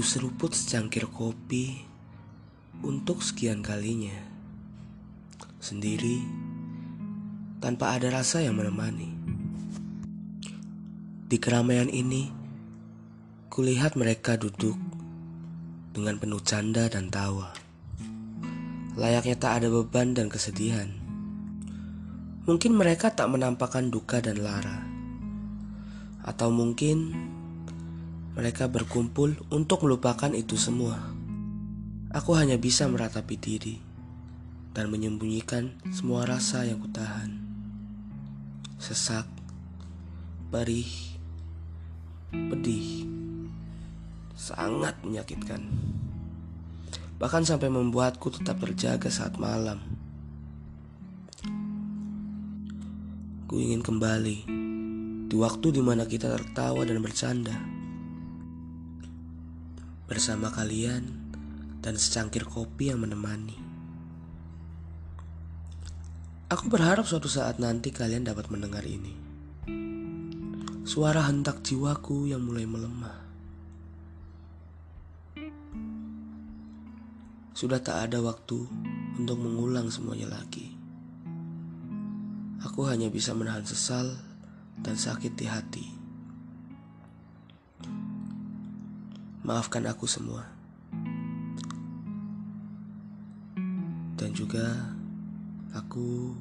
seruput secangkir kopi untuk sekian kalinya. Sendiri, tanpa ada rasa yang menemani. Di keramaian ini, kulihat mereka duduk dengan penuh canda dan tawa. Layaknya tak ada beban dan kesedihan. Mungkin mereka tak menampakkan duka dan lara. Atau mungkin mereka berkumpul untuk melupakan itu semua. Aku hanya bisa meratapi diri dan menyembunyikan semua rasa yang kutahan. Sesak, perih, pedih, sangat menyakitkan. Bahkan sampai membuatku tetap terjaga saat malam. Ku ingin kembali di waktu di mana kita tertawa dan bercanda bersama kalian dan secangkir kopi yang menemani. Aku berharap suatu saat nanti kalian dapat mendengar ini. Suara hentak jiwaku yang mulai melemah. Sudah tak ada waktu untuk mengulang semuanya lagi. Aku hanya bisa menahan sesal dan sakit di hati. Maafkan aku semua. Dan juga aku